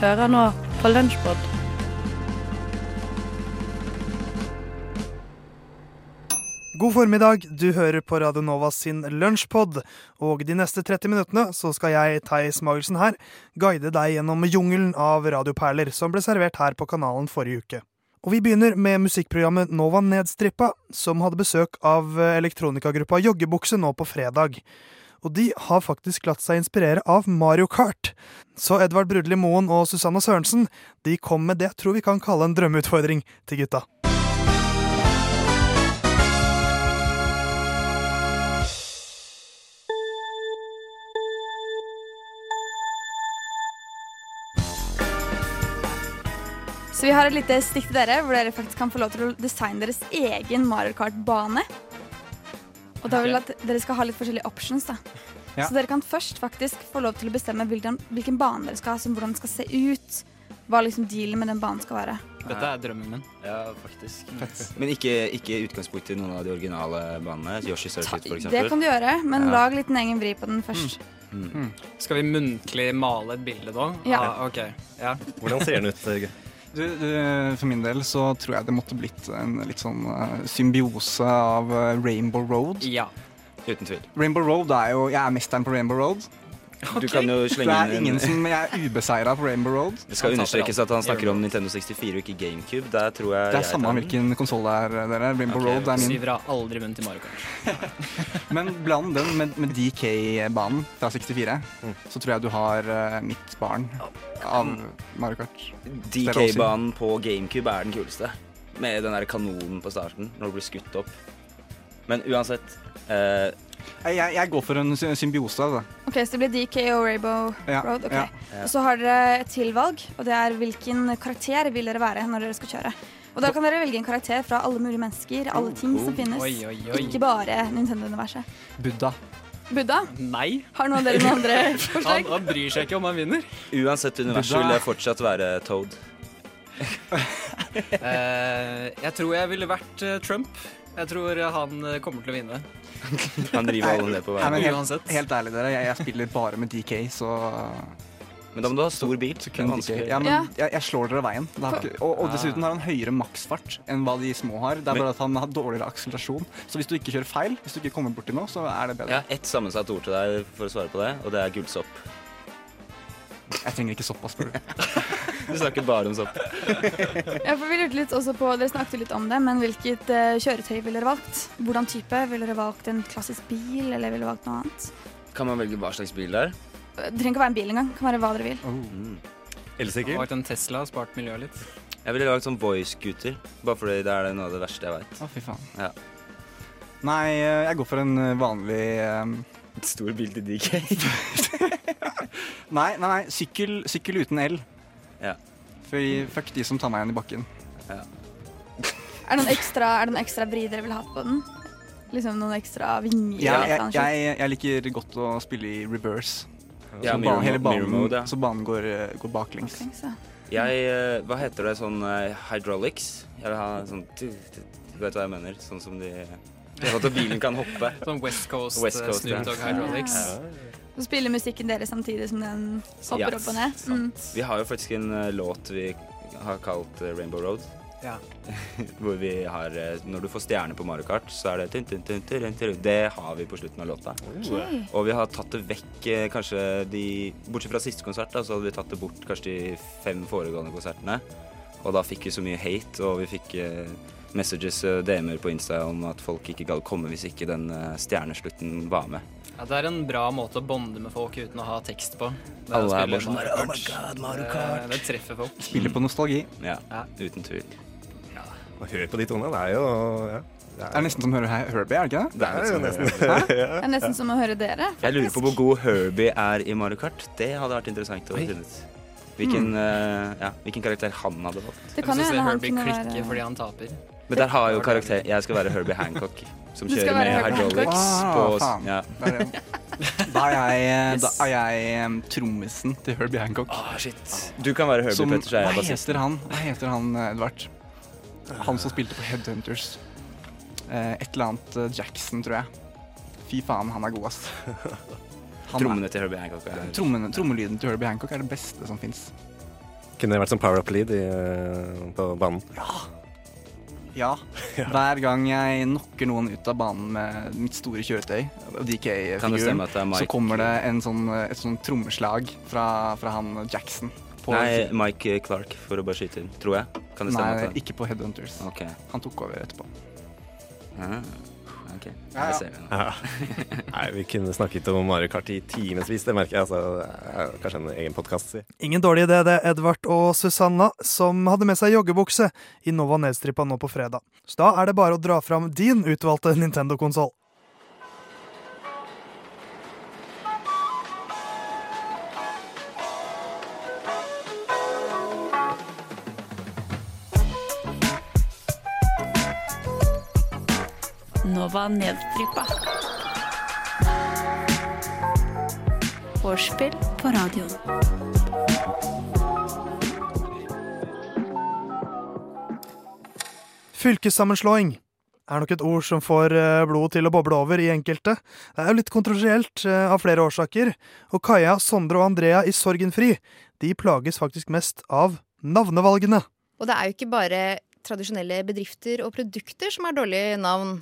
Hører nå på Lunsjpod. God formiddag, du hører på Radio Nova sin lunsjpod, og de neste 30 minuttene så skal jeg, Theis Magelsen her, guide deg gjennom jungelen av radioperler som ble servert her på kanalen forrige uke. Og vi begynner med musikkprogrammet Nova Nedstrippa, som hadde besøk av elektronikagruppa Joggebukse nå på fredag. Og de har faktisk latt seg inspirere av Mario Kart. Så Edvard Brudli Moen og Susanne Sørensen de kom med det jeg tror vi kan kalle en drømmeutfordring til gutta. Så vi har et lite stikk til dere, hvor dere faktisk kan få lov til å designe deres egen Mario Kart-bane. Og da vil jeg at dere skal ha litt forskjellige options. da. Ja. Så dere kan først faktisk få lov til å bestemme hvilken, hvilken bane dere skal ha, som hvordan den skal se ut. Hva liksom dealen med den banen skal være. Dette er drømmen min. Ja, faktisk. Men ikke, ikke utgangspunkt i noen av de originale banene. Yoshi Circuit, for Det kan du gjøre, men Ja. lag litt en egen vri på den først. Skal vi muntlig male et bilde da? Ja. Ah, ok. Ja. Hvordan ser den ut? Du, du, for min del så tror jeg det måtte blitt en litt sånn uh, symbiose av uh, Rainbow Road. ja. Uten tvil. Rainbow Road er jo Jeg er mesteren på Rainbow Road. Du kan jo Det er ingen en som er ubeseira på Rainbow Road. Det skal understrekes at han snakker om Nintendo 64 og ikke GameCube. Der tror jeg Det er jeg samme tar hvilken konsoll det er, dere. Rainbow okay, Road er min. Syver har aldri vunnet i Mario Kart. Men bland den med, med DK-banen fra 64, så tror jeg du har uh, mitt barn av Mario Kart. DK-banen på GameCube er den kuleste. Med den der kanonen på starten når du blir skutt opp. Men uansett eh, Jeg, jeg, går for en sy- symbiose. Altså. Ok, Så det blir DK og Rainbow Ja, Road. Okay. ja. Og så har dere et tilvalg, og det er hvilken karakter vil dere være når dere skal kjøre. Og da kan dere velge en karakter fra alle mulige mennesker, alle ting som finnes. Oi, oi, oi. Ikke bare Nintendo-universet. Buddha. Buddha, Nei. har noen av dere noen andre Han, forslag? han bryr seg ikke om han vinner. uansett univers vil jeg fortsatt være Toad. uh, jeg tror jeg ville vært eh, Trump. Jeg tror han eh, kommer til å vinne. Han driver alle ned på Nei, men veien. helt, helt ærlig, dere. Jeg, jeg spiller bare med DK, så Men da må du ha stor bil. Så kun DK. Ja, men jeg, jeg slår dere veien. Det har ikke, og, og dessuten har han høyere maksfart enn hva de små har. Det er bare at han har dårligere akselerasjon. Så hvis du ikke kjører feil, hvis du ikke kommer borti noe, så er det bedre. Jeg har ett sammensatt ord til deg for å svare på det, og det er gullsopp. Jeg trenger ikke såpass, spør du. Du snakker bare om sopp. Ja, for vi lurte litt også på, Dere snakket litt om det, men hvilket uh, kjøretøy ville dere valgt? Hvordan type? Ville dere valgt en klassisk bil, eller ville dere valgt noe annet? Kan man velge hva slags bil det er? Det trenger ikke være en bil engang. Det kan være hva dere vil. Mm. Han Elsikker? har valgt en Tesla og spart miljøet litt. Jeg ville lagd sånn boy-scooter, bare fordi det er noe av det verste jeg veit. Å, fy faen. Ja. Nei, eh, jeg går for en eh, vanlig eh, Stor bil til DK. Nei, nei, nei sykkel, sykkel uten el. Ja. Fordi fuck de som tar meg igjen i bakken. Er det noen ekstra, er det noen ekstra vri dere ville hatt på den? Liksom noen ekstra vinger? Ja, jeg, jeg, jeg liker godt å spille i reverse. Ja, så, banen, hele banen, mode, ja. så banen går, eh, går baklengs. Baklengs, ja. Jeg, eh, hva heter det, sånn uh, hydraulics? Jeg vil ha sånn Du vet hva jeg mener? Sånn som de Sånn at bilen kan hoppe. Sånn West Coast, West Coast, ja. Snoop Dogg Hydraulics. Så spiller musikken deres samtidig som den hopper opp og ned. Mm. Vi har jo faktisk en eh, låt vi har kalt eh, Rainbow Road. Ja. Hvor vi har eh, Når du får stjerne på Mario Kart, så er det tun, tun, tun. Det har vi på slutten av låta. Okay. Og vi har tatt det vekk kanskje de Bortsett fra siste konsert, da, så hadde vi tatt det bort kanskje de fem foregående konsertene. Og da fikk vi så mye hate, og vi fikk messages, eh, DM-er på Insta om at folk ikke gadd komme hvis ikke den eh, stjerneslutten var med. Ja, det er en bra måte å bonde med folk uten å ha tekst på. Det Alle er bare sånn Oh my god, Mario Det, Kart. det treffer folk. Spiller på nostalgi. Ja, Ja. uten tvil. Ja. Hør på de tonene. Det er jo ja. Det er nesten som å høre Herbie, er det ikke det? Det er jo nesten Det er nesten som å høre dere. Jeg lurer på hvor god Herbie er i Mario Kart. Det hadde vært interessant å finne ut. Hvilken, eh, ja, hvilken karakter han hadde fått. Det kan jo hende han Herbie kunne klikker være fordi han taper. Men der har jo karakter Jeg skal være Herbie Hancock, som Du kjører med hydraulics Hancock. på Ah, faen. ja. Da er jeg, Yes. da er jeg em, trommisen til Herbie Hancock. Ah, shit. Du kan være Herbie Som, Petter, så er hva heter han? Hva heter han, eh, Edvard? Han som spilte på Headhunters. Eh, et eller annet eh, Jackson, tror jeg. Fy faen, han er god, ass. Han er- Trommene til Herbie Hancock. er- Trommen, trommelyden til Herbie Hancock er det beste som fins. Kunne det vært som power up lead i, eh, på banen. Ja. Hver gang jeg knocker noen ut av banen med mitt store kjøretøy, DK-figuren, så kommer det en sånn, et sånn trommeslag fra, fra han Jackson. På Nei, Mike Clark, for å bare skyte inn. Tror jeg. Kan det stemme? Nei, ikke på Headhunters. Okay. Han tok over etterpå. Ah, ok. Ja, ja. Ser vi nå. Ja. Nei, vi kunne snakket om Mario Kart i timevis, det merker jeg. Altså, kanskje en egen podkast, si. Ingen dårlig idé, det, Edvard og Susanna, som hadde med seg joggebukse i Nova Nedstrippa nå på fredag. Så da er det bare å dra fram din utvalgte Nintendo-konsoll. Nova Nedstrippa. Vorspiel på radioen. Fylkessammenslåing er nok et ord som får eh, blodet til å boble over i enkelte. Det er jo litt kontroversielt eh, av flere årsaker, og Kaja, Sondre og Andrea i Sorgenfri de plages faktisk mest av navnevalgene. Og det er jo ikke bare tradisjonelle bedrifter og produkter som har dårlige navn.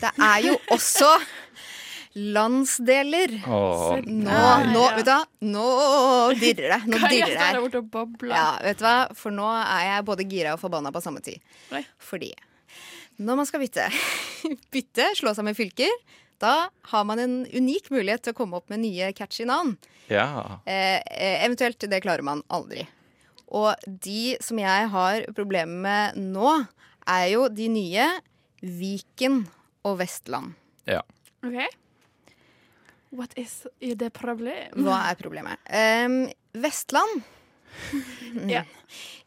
Det er jo også landsdeler. Oh, Nå, nå, vet du hva? Nå dirrer det. Nå dirrer det. her. Ja, vet du hva? For nå er jeg både gira og forbanna på samme tid. Fordi når man skal bytte, bytte, slå sammen fylker, da har man en unik mulighet til å komme opp med nye catchy navn. ja. Eh, eh, eventuelt, det klarer man aldri. Og de som jeg har problemer med nå, er jo de nye Viken og Vestland. ja. OK. What is the problem? Hva er problemet? Um, Vestland Ja.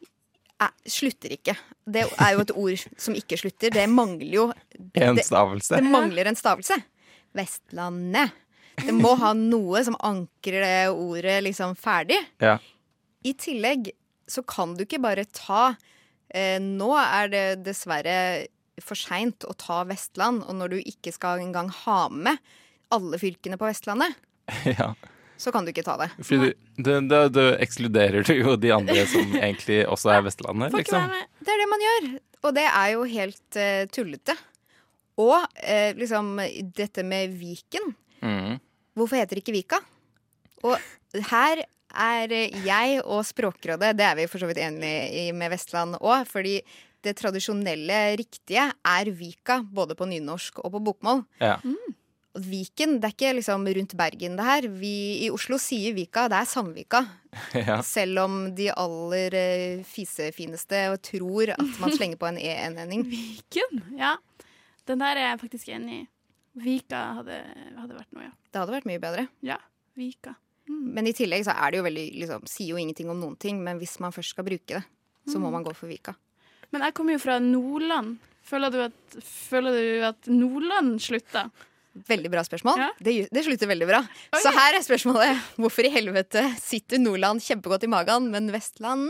eh, slutter ikke. Det er jo et ord som ikke slutter. Det mangler jo En det, stavelse. det mangler en stavelse. Vestlandet. Det må ha noe som ankrer det ordet liksom ferdig. Ja. I tillegg så kan du ikke bare ta eh, Nå er det dessverre for seint å ta Vestland, og når du ikke skal engang ha med alle fylkene på Vestlandet, ja. så kan du ikke ta det. Fordi du, du, du ekskluderer du jo de andre som egentlig også er Vestlandet, liksom. Det er det man gjør, og det er jo helt uh, tullete. Og uh, liksom dette med Viken. Mm. Hvorfor heter det ikke Vika? Og her er jeg og Språkrådet, det er vi for så vidt enige i med Vestland òg, fordi det tradisjonelle riktige er Vika, både på nynorsk og på bokmål. Ja. Mm. Viken, det er ikke liksom rundt Bergen, det her. Vi i Oslo sier Vika, det er Sandvika. ja. Selv om de aller eh, fisefineste tror at man slenger på en e-ending. Viken? Ja. Den der er jeg faktisk enig i. Vika hadde, hadde vært noe, ja. Det hadde vært mye bedre. Ja, Vika. Mm. Men i tillegg så er det jo veldig liksom, Sier jo ingenting om noen ting, men hvis man først skal bruke det, så må man gå for Vika. Men jeg kommer jo fra Nordland. Føler du at, føler du at Nordland slutta? Veldig bra spørsmål. Ja. Det, det slutter veldig bra. Oi. Så her er spørsmålet hvorfor i helvete sitter Nordland kjempegodt i magen, men Vestland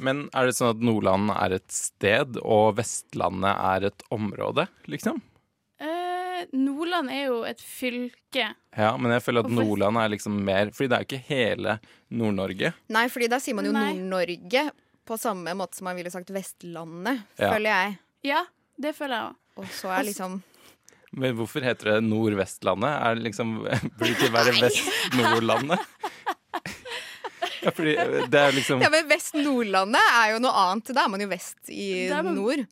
Men er det sånn at Nordland er et sted, og Vestlandet er et område, liksom? Eh, Nordland er jo et fylke. Ja, men jeg føler at Hvorfor? Nordland er liksom mer Fordi det er jo ikke hele Nord-Norge. Nei, fordi da sier man jo Nord-Norge på samme måte som man ville sagt Vestlandet, Ja. føler jeg. Ja, det føler jeg òg. Og så er liksom Men hvorfor heter det Nordvestlandet? Er det liksom, burde det ikke være Vest-Nordlandet? Ja, fordi det er liksom Ja, men Vest-Nordlandet er jo noe annet. Da er man jo vest i er man- nord.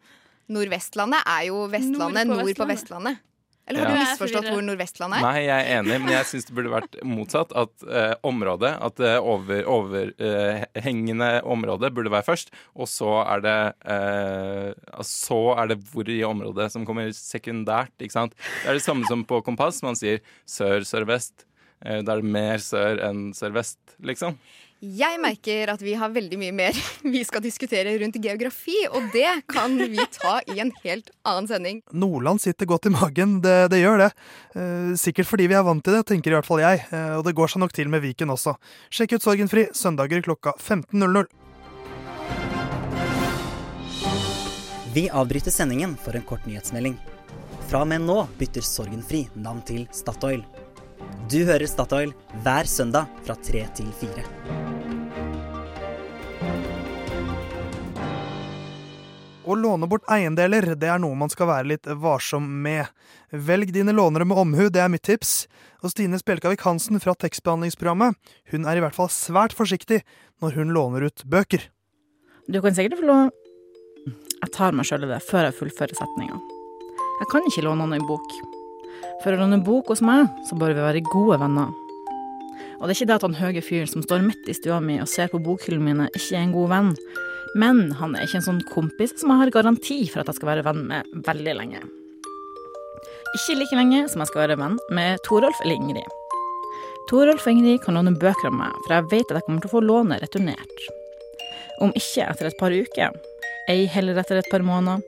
Nordvestlandet er jo Vestlandet Nord på nord på Vestlandet. Eller har Ja. du misforstått hvor Nordvestland er? Nei, jeg er enig, men jeg syns det burde vært motsatt. At eh, området, at det over, overhengende området burde være først, og så er det eh, Så er det hvor i området som kommer sekundært, ikke sant. Det er det samme som på kompass. Man sier sør, sør-vest. Eh, da er det mer sør enn sør-vest, liksom. Jeg merker at vi har veldig mye mer vi skal diskutere rundt geografi, og det kan vi ta i en helt annen sending. Nordland sitter godt i magen, det, det gjør det. Eh, sikkert fordi vi er vant til det, tenker i hvert fall jeg. Eh, og det går seg nok til med Viken også. Sjekk ut Sorgenfri søndager klokka 15.00. Vi avbryter sendingen for en kort nyhetsmelding. Fra og med nå bytter Sorgenfri navn til Statoil. Du hører Statoil hver søndag fra tre til fire. Å låne bort eiendeler det er noe man skal være litt varsom med. Velg dine lånere med omhu, det er mitt tips. Og Stine Spjelkavik Hansen fra tekstbehandlingsprogrammet hun er i hvert fall svært forsiktig når hun låner ut bøker. Du kan sikkert få låne Jeg tar meg sjøl i det før jeg fullfører setninga. Jeg kan ikke låne noen bok. For å låne bok hos meg, så bør vi være gode venner. Og det er ikke det at han høye fyren som står midt i stua mi og ser på bokhyllene mine, ikke er en god venn. Men han er ikke en sånn kompis som jeg har garanti for at jeg skal være venn med veldig lenge. Ikke like lenge som jeg skal være venn med Torolf eller Ingrid. Torolf og Ingrid kan låne bøker av meg, for jeg vet at jeg kommer til å få lånet returnert. Om ikke etter et par uker, ei heller etter et par måneder,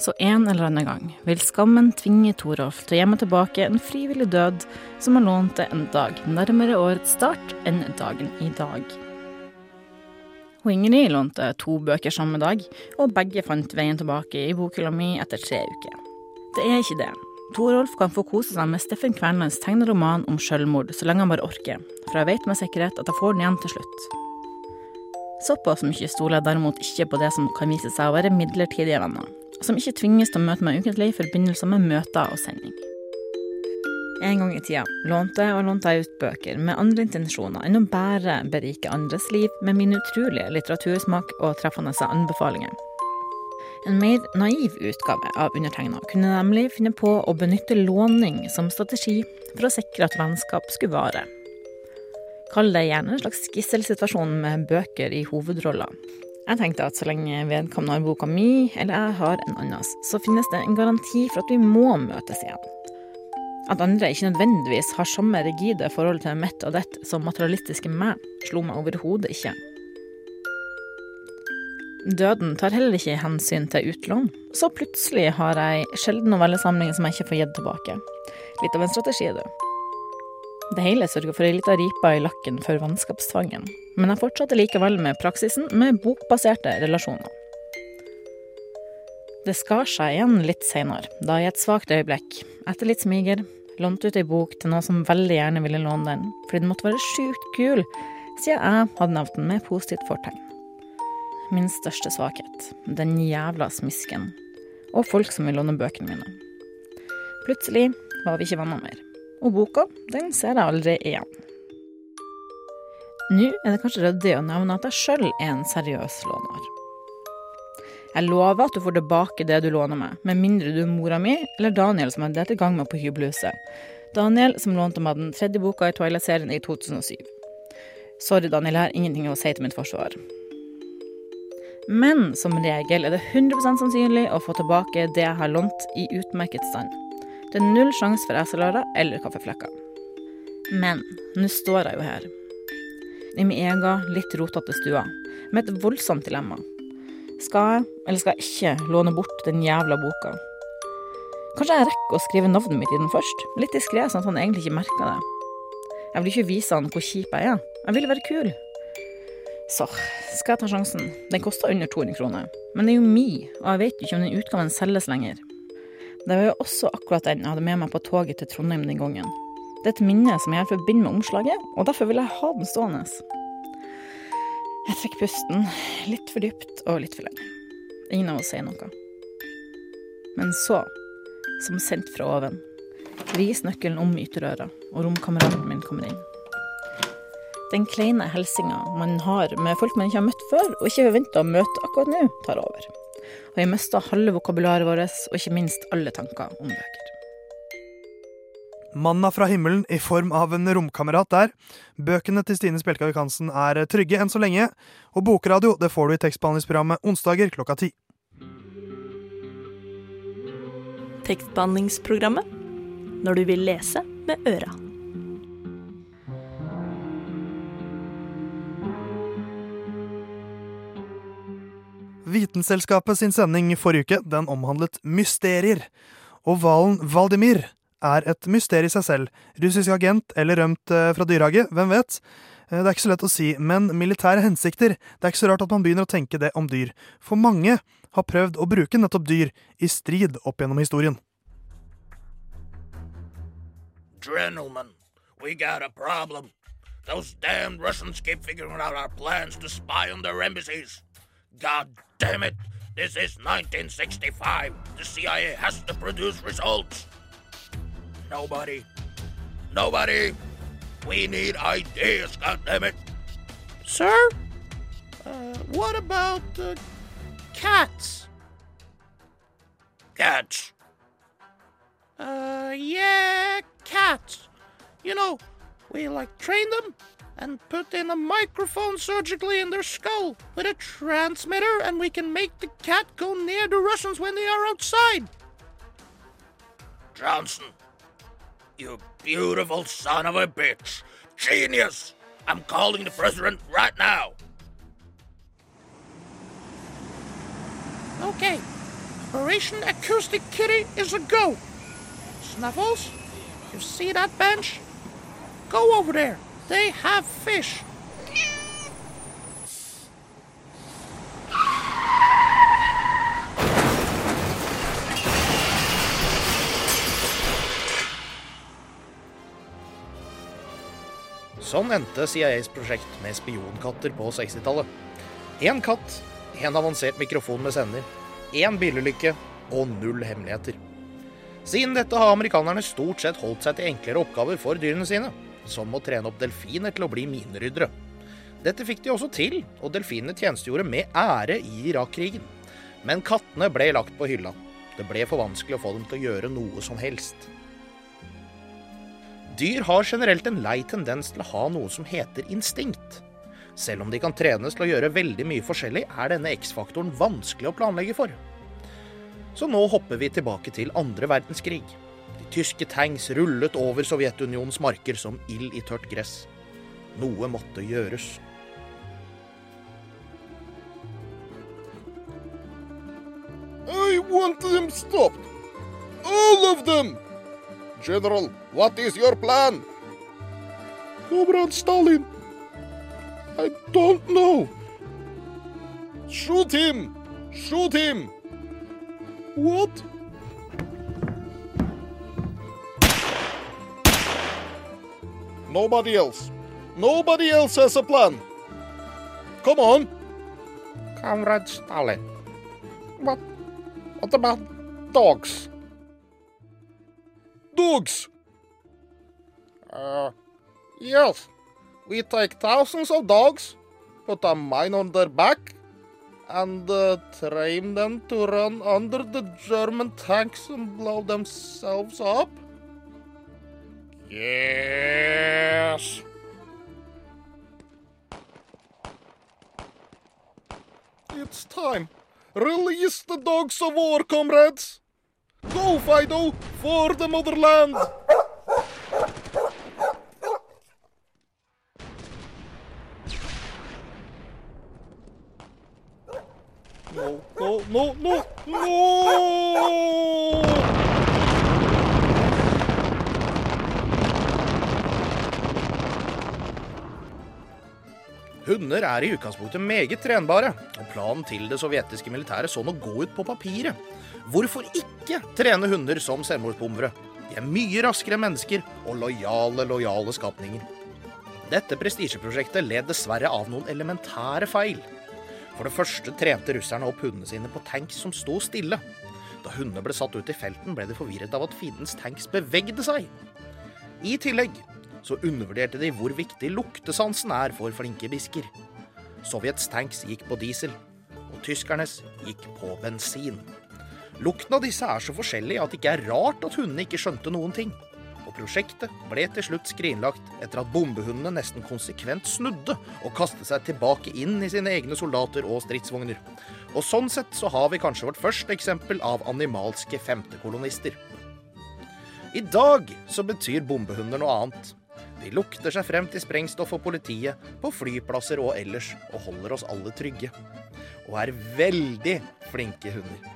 så en eller annen gang vil skammen tvinge Torolf til å gjemme tilbake en frivillig død som han lånte en dag nærmere årets start enn dagen i dag. Og Ingrid lånte to bøker samme dag, og begge fant veien tilbake i bokhylla mi etter tre uker. Det er ikke det. Torolf kan få kose seg med Steffen Kvernlands tegneroman om selvmord så lenge han bare orker, for jeg vet med sikkerhet at jeg får den igjen til slutt. Såpass mye stoler jeg derimot ikke på det som kan vise seg å være midlertidige venner, som ikke tvinges til å møte meg ukentlig i forbindelse med møter og sending. En gang i tida lånte og lånte jeg ut bøker med andre intensjoner enn å bare berike andres liv med min utrolige litteratursmak og treffende anbefalinger. En mer naiv utgave av undertegna kunne nemlig finne på å benytte låning som strategi for å sikre at vennskap skulle vare. Kall det gjerne en slags gisselsituasjon med bøker i hovedroller. Jeg tenkte at så lenge vedkommende har boka mi, eller jeg har en annens, så finnes det en garanti for at vi må møtes igjen. At andre ikke nødvendigvis har samme rigide forhold til mitt og dett som materialistiske meg, slo meg overhodet ikke. Døden tar heller ikke hensyn til utlån, så plutselig har jeg sjelden novellesamlinger som jeg ikke får gitt tilbake. Litt av en strategi, du. Det hele sørger for ei lita ripe i lakken for vennskapstvangen, men jeg fortsatte likevel med praksisen med bokbaserte relasjoner. Det skar seg igjen litt seinere, da i et svakt øyeblikk, etter litt smiger, lånte ut ei bok til noen som veldig gjerne ville låne den, fordi den måtte være sjukt kul, siden jeg hadde nevnt den med positivt fortegn. Min største svakhet, den jævla smisken, og folk som vil låne bøkene mine. Plutselig var vi ikke venner mer, og boka, den ser jeg aldri igjen. Nå er det kanskje ryddig å nevne at jeg sjøl er en seriøs låner. Jeg lover at du får tilbake det du låner meg, med mindre du er mora mi eller Daniel som har delte i gang med på hybelhuset. Daniel som lånte meg den tredje boka i Twilight-serien i 2007. Sorry, Daniel, jeg har ingenting å si til mitt forsvar. Men som regel er det 100% sannsynlig å få tilbake det jeg har lånt i utmerket stand. Det er null sjanse for eselører eller kaffeflekker. Men nå står jeg jo her, i min egen litt rotete stua, med et voldsomt dilemma. Skal jeg, eller skal jeg ikke, låne bort den jævla boka? Kanskje jeg rekker å skrive navnet mitt i den først? Litt diskré, sånn at han egentlig ikke merker det. Jeg vil ikke vise han hvor kjip jeg er. Jeg vil være kul. Så skal jeg ta sjansen. Den koster under 200 kroner. Men det er jo mi, og jeg vet jo ikke om den utgaven selges lenger. Det var jo også akkurat den jeg hadde med meg på toget til Trondheim den gangen. Det er et minne som jeg forbinder med omslaget, og derfor vil jeg ha den stående. Jeg trekker pusten litt for dypt og litt for lenge. Ingen av oss sier noe. Men så, som sendt fra oven, vris nøkkelen om ytterøra, og romkameraten min kommer inn. Den kleine hilsinga man har med folk man ikke har møtt før, og ikke forventa å møte akkurat nå, tar over. Og jeg mista halve vokabularet vårt, og ikke minst alle tanker om bøker. Manna fra himmelen i form av en romkamerat der. Bøkene til Stine Spjelkavik Hansen er trygge enn så lenge, og bokradio det får du i tekstbehandlingsprogrammet onsdager klokka ti. Tekstbehandlingsprogrammet når du vil lese med øra. Vitenselskapet sin sending forrige uke den omhandlet mysterier. Og hvalen Valdimir er et mysterium i seg selv. Russisk agent eller rømt eh, fra dyrehage, hvem vet? Eh, Det er ikke så lett å si, men militære hensikter, det er ikke så rart at man begynner å tenke det om dyr. For mange har prøvd å bruke nettopp dyr i strid opp gjennom historien. Gentlemen, we got a problem. Those damned Russians keep figuring out our plans to spy on their embassies. God damn it! This is 1965. The CIA has to produce results. Nobody. Nobody. We need ideas, goddammit. Sir? Uh, what about uh, cats? Cats. Uh, yeah, cats. You know, we like train them and put in a microphone surgically in their skull with a transmitter, and we can make the cat go near the Russians when they are outside. Johnson. You beautiful son of a bitch. Genius. I'm calling the president right now. Okay, Operation Acoustic Kitty is a go. Snuffles, you see that bench? Go over there. They have fish. Sånn endte CIAs prosjekt med spionkatter på 60-tallet. Én katt, én avansert mikrofon med sender, én bilulykke og null hemmeligheter. Siden dette har amerikanerne stort sett holdt seg til enklere oppgaver for dyrene sine, som å trene opp delfiner til å bli mineryddere. Dette fikk de også til, og delfinene tjenestegjorde med ære i Irak-krigen. Men kattene ble lagt på hylla. Det ble for vanskelig å få dem til å gjøre noe som helst. Dyr har generelt en lei tendens til å ha noe som heter instinkt. Selv om de kan trenes til å gjøre veldig mye forskjellig, er denne X-faktoren vanskelig å planlegge for. Så nå hopper vi tilbake til andre verdenskrig. De tyske tanks rullet over Sovjetunionens marker som ild i tørt gress. Noe måtte gjøres. I want them stopped. All of them! General, what is your plan? Comrade Stalin. I don't know. Shoot him! Shoot him! What? Nobody else. Nobody else has a plan. Come on. Comrade Stalin. What? What about dogs? Dogs! Uh, yes. We take thousands of dogs, put a mine on their back, and uh, train them to run under the German tanks and blow themselves up? Yes. It's time. Release the dogs of war, comrades. Go, Fido, for the motherland. No, no, no, no, no! Hunder er i utgangspunktet meget trenbare, og planen til det sovjetiske militæret så nå gå ut på papiret. Hvorfor ikke trene hunder som selvmordsbombere? De er mye raskere enn mennesker og lojale, lojale skapninger. Dette prestisjeprosjektet led dessverre av noen elementære feil. For det første trente russerne opp hundene sine på tanks som sto stille. Da hundene ble satt ut i felten, ble de forvirret av at fiendens tanks bevegde seg. I tillegg så undervurderte de hvor viktig luktesansen er for flinke bisker. Sovjets tanks gikk på diesel, og tyskernes gikk på bensin. Lukten av disse er så forskjellig at det ikke er rart at hundene ikke skjønte noen ting. Og prosjektet ble til slutt skrinlagt etter at bombehundene nesten konsekvent snudde og kastet seg tilbake inn i sine egne soldater og stridsvogner. Og sånn sett så har vi kanskje vårt første eksempel av animalske femtekolonister. I dag så betyr bombehunder noe annet. De lukter seg frem til sprengstoff og politiet, på flyplasser og ellers, og holder oss alle trygge. Og er veldig flinke hunder.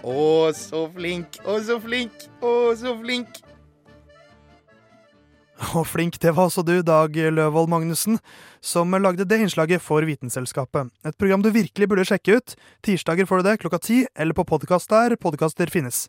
Å, så flink, å, så flink, å, så flink. Og flink det var også du, Dag Løvold Magnussen, som lagde det innslaget for Vitenselskapet. Et program du virkelig burde sjekke ut. Tirsdager får du det klokka ti, eller på podkast der podkaster finnes.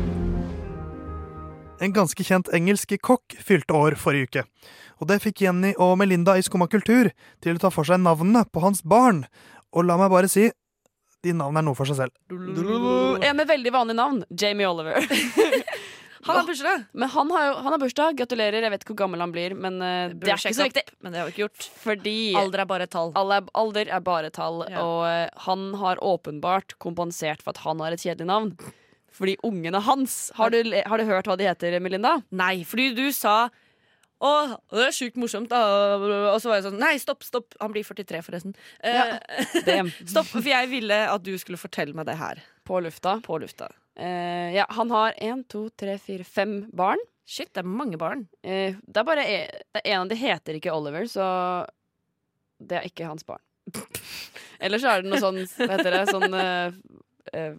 En ganske kjent engelsk kokk fylte år forrige uke. Og det fikk Jenny og Melinda i Skumma kultur til å ta for seg navnene på hans barn. Og la meg bare si, de navnene er noe for seg selv. En med veldig vanlig navn. Jamie Oliver. Han har bursdag. Men han har, han har bursdag. Gratulerer. Jeg vet ikke hvor gammel han blir, men uh, det er ikke så viktig. Men det har vi ikke gjort. Fordi Alder er bare tall. Er, alder er bare tall, Ja. og uh, han har åpenbart kompensert for at han har et kjedelig navn. Fordi ungene hans Har du, har du hørt hva de heter, Melinda? Nei, fordi du sa å, det er sjukt morsomt, da. Og så var jeg sånn Nei, stopp, stopp. Han blir 43, forresten. Eh, stopp, for jeg ville at du skulle fortelle meg det her. På lufta. På lufta. Eh, ja, han har én, to, tre, fire, fem barn. Shit, det er mange barn. Eh, det er bare en, det er en av de heter ikke Oliver, så det er ikke hans barn. Eller så er det noe sånn Hva heter det? Sånn eh, eh,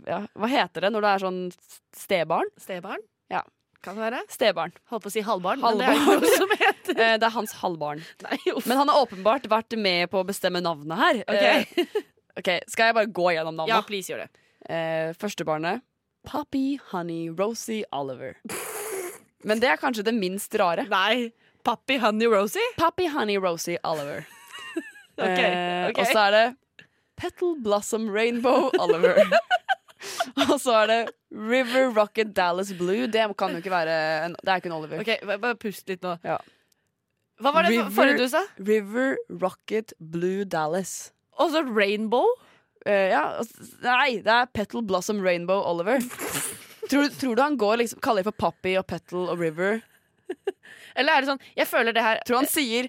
Ja, hva heter det når det er sånn stebarn? Stebarn? Ja. Kan det være? Stebarn. Holdt på å si halvbarn, men det er som heter Eh, det er hans halvbarn. Men han har åpenbart vært med på å bestemme navnet her. Ok. Eh, ok, Skal jeg bare gå gjennom navnet? Ja, please gjør det. Eh, Førstebarnet Poppy Honey Rosie Oliver. Men det er kanskje det minst rare. Nei. Poppy Honey Rosie? Poppy Honey Rosie Oliver. okay, Eh, ok. Og så er det Petal Blossom Rainbow Oliver. og så er det River Rocket Dallas Blue. Det kan jo ikke være en, Det er ikke en Oliver. Ok, Bare pust litt nå. Ja. Hva var det River, forrige du sa? River Rocket Blue Dallas. Og så Rainbow? Uh, ja, nei, det er Petal Blossom Rainbow Oliver. tror, du- tror du han går liksom kaller de for Poppy og Petal og River? Eller er det sånn Jeg føler det her Tror han sier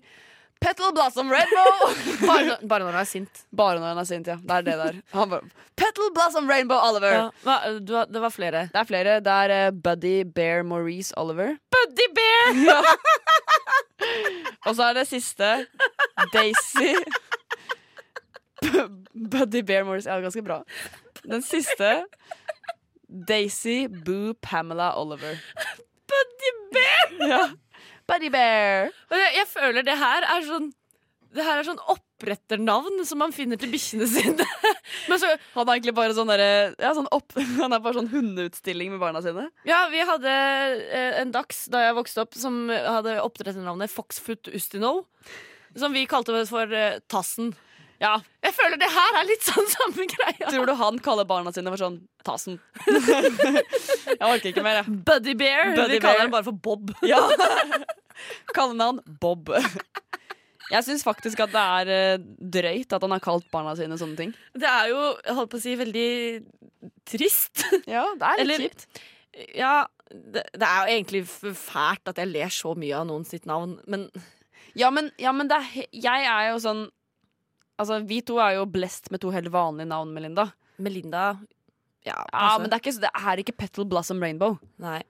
Petal Blossom Rainbow! bare, bare når han er sint. Bare når han er sint, ja. Det er det der. Han bare, Petal Blossom Rainbow Oliver. Ja, hva, du, det var flere. Det er flere. Det er uh, Buddy Bear Maurice Oliver. Buddy Bear! Ja. Og så er det siste Daisy Buddy Bear Maurice. Ja, ganske bra. Den siste Daisy Boo Pamela Oliver. Buddy Bear! Ja. Buddy Bear. Og jeg, jeg føler det her er sånn Det her er sånn oppretternavn som man finner til bikkjene sine. Men så Han er egentlig bare sånn der, ja, sånn opp, Han er bare sånn hundeutstilling med barna sine. Ja, vi hadde eh, en dags da jeg vokste opp som hadde oppdretternavnet Foxfoot Ustino. Som vi kalte for eh, Tassen. Ja, Jeg føler det her er litt sånn samme greia. Tror du han kaller barna sine for sånn Tasen? jeg orker ikke mer, jeg. Buddy Bear. Buddy vi kaller den bare for Bob. Ja. Kallenavn Bob. Jeg syns faktisk at det er eh, drøyt at han har kalt barna sine sånne ting. Det er jo, jeg holdt på å si, veldig trist. Ja, det er litt kjipt. Ja, det, det er jo egentlig fælt at jeg ler så mye av noen sitt navn, men Ja, men, ja, men det er, jeg er jo sånn Altså, vi to er jo blest med to helt vanlige navn, Melinda. Melinda Ja, Ja, men det er, ikke, det er ikke Petal Blossom Rainbow. Nei.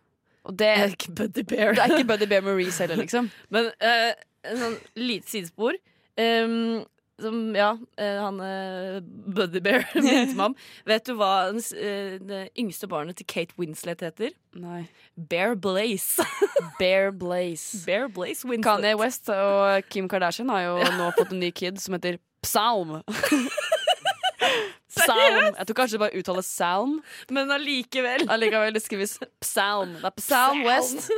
Og det, Det er ikke Buddy Bear. det er ikke Buddy Bear Maurice heller, liksom. Men uh, en sånn lite sidespor ehm, Som, ja, eh, han eh, Buddy Bear minnet meg om. Vet du hva eh, det yngste barnet til Kate Winslet heter? Nei. Bear Blaze. Bear Blaze. Bear Blaze Winslet. Kanye West og Kim Kardashian har jo nå fått en ny kid som heter Psalm. Psalm. Jeg tror kanskje det bare uttales Salm. Men allikevel. Allikevel, det skrives Psalm. Det er Psalm West.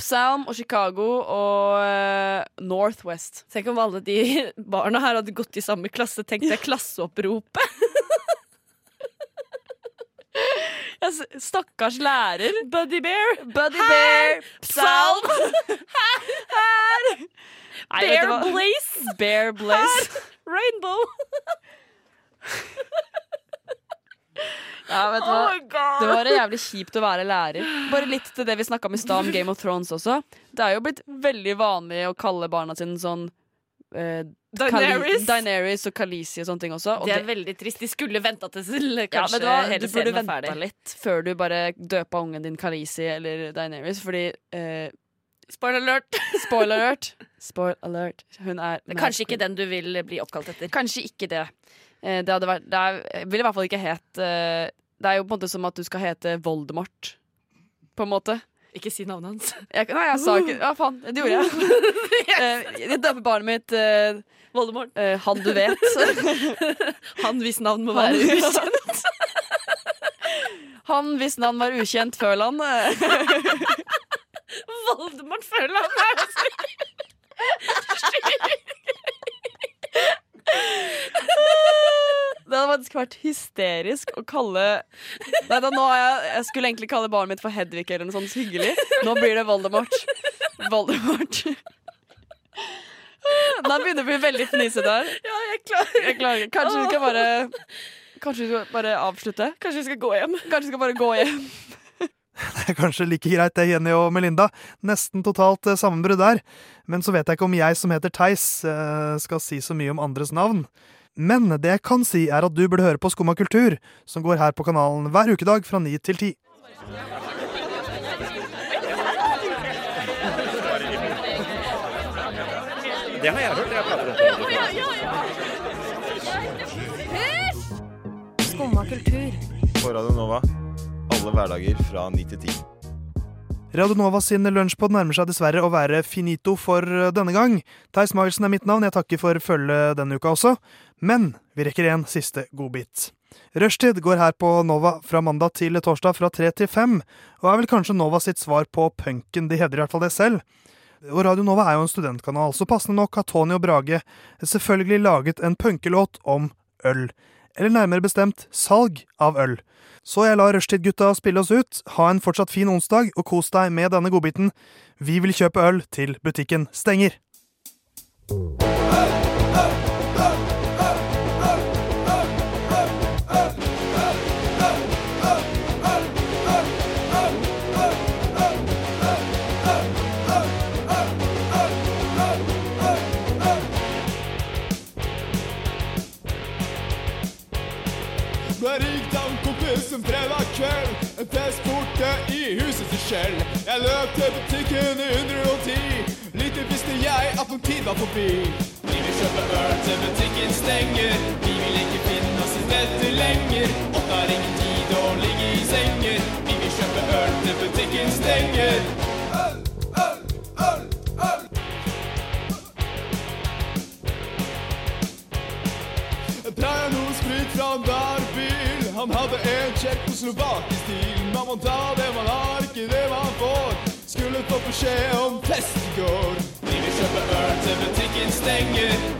Psalm og Chicago og eh, Northwest. Tenk om alle de barna her hadde gått i samme klasse. Tenk deg klasseoppropet. Stakkars lærer. Buddy Bear. Buddy Bear. Psalm. Her. Nei, Bear? Blaze. Bear Blaze. Rainbow. Ja, vet du Oh hva? Det var jævlig kjipt å være lærer. Bare litt til det vi snakka om i stad om Game of Thrones også. Det er jo blitt veldig vanlig å kalle barna sine sånn eh, Daenerys. Daenerys og Khaleesi og sånne ting også. Og Det er veldig trist. De skulle venta til ja, kanskje hva? hele serien var ferdig. litt før du bare døpa ungen din Khaleesi eller Daenerys, fordi eh, Spoiler alert. Spoiler alert. Spoil alert. Hun Det er kanskje ikke den du vil bli oppkalt etter. Kanskje ikke det. Eh, Det, vært, det er, vil i hvert fall ikke het eh, Det er jo på en måte som at du skal hete Voldemort. På en måte. Ikke si navnet hans. Jeg, nei, jeg sa ikke Ja, faen. Det gjorde jeg. Eh, Jeg døper barnet mitt Voldemort. Han du vet. Han hvis navn må Han- være ukjent. Han hvis navn var ukjent Føland. Voldemort Føland er det så Det hadde faktisk vært hysterisk å kalle Nei, da, nå jeg, jeg skulle egentlig kalle barnet mitt for Hedvig eller noe sånt hyggelig. Nå blir det Voldemort. Voldemort. Nå begynner det å bli veldig fnisete her. Ja, jeg klarer Jeg klarer. Kanskje vi skal bare Kanskje vi skal bare avslutte? Kanskje vi skal gå hjem? Kanskje vi skal bare gå hjem? Det er kanskje like greit det, Jenny og Melinda. Nesten totalt eh, sammenbrudd der. Men så vet jeg ikke om jeg som heter Theis, eh, skal si så mye om andres navn. Men det jeg kan si, er at du burde høre på Skumma kultur, som går her på kanalen hver ukedag fra ni til ti. Det har jeg hørt. Jeg prater om det. Skumma kultur. På Radio Nova. Alle hverdager fra ni til 10. Radio Nova sin lunsjpod nærmer seg dessverre å være finito for eh, denne gang. Theis Magelsen er mitt navn, jeg takker for følget denne uka også. Men vi rekker en siste godbit. Rushtid går her på Nova fra mandag til torsdag fra tre til fem, og er vel kanskje Nova sitt svar på punken, de hevder i hvert fall det selv. Og Radio Nova er jo en studentkanal, så passende nok har Tony og Brage selvfølgelig laget en punkelåt om øl. Eller nærmere bestemt salg av øl. Så jeg lar rushtidgutta spille oss ut. Ha en fortsatt fin onsdag, og kos deg med denne godbiten. Vi vil kjøpe øl til butikken stenger. En fredag kveld. En fest borte i huset til Skjell. Jeg løp til butikken i 110. Lite visste jeg at noen tid var forbi. Vi vil kjøpe øl til butikken stenger. Vi vil ikke finne oss i dette lenger. Åtte har ingen tid å ligge i senger. Vi vil kjøpe øl til butikken stenger. Øl, øl, øl, øl. Drar noe sprit fra hver varebil. Han hadde en tsjekkoslovakisk stil. Man må ta det man har, ikke det man får. Skulle få beskjed om fest i går. Vi vil kjøpe øl til butikken stenger.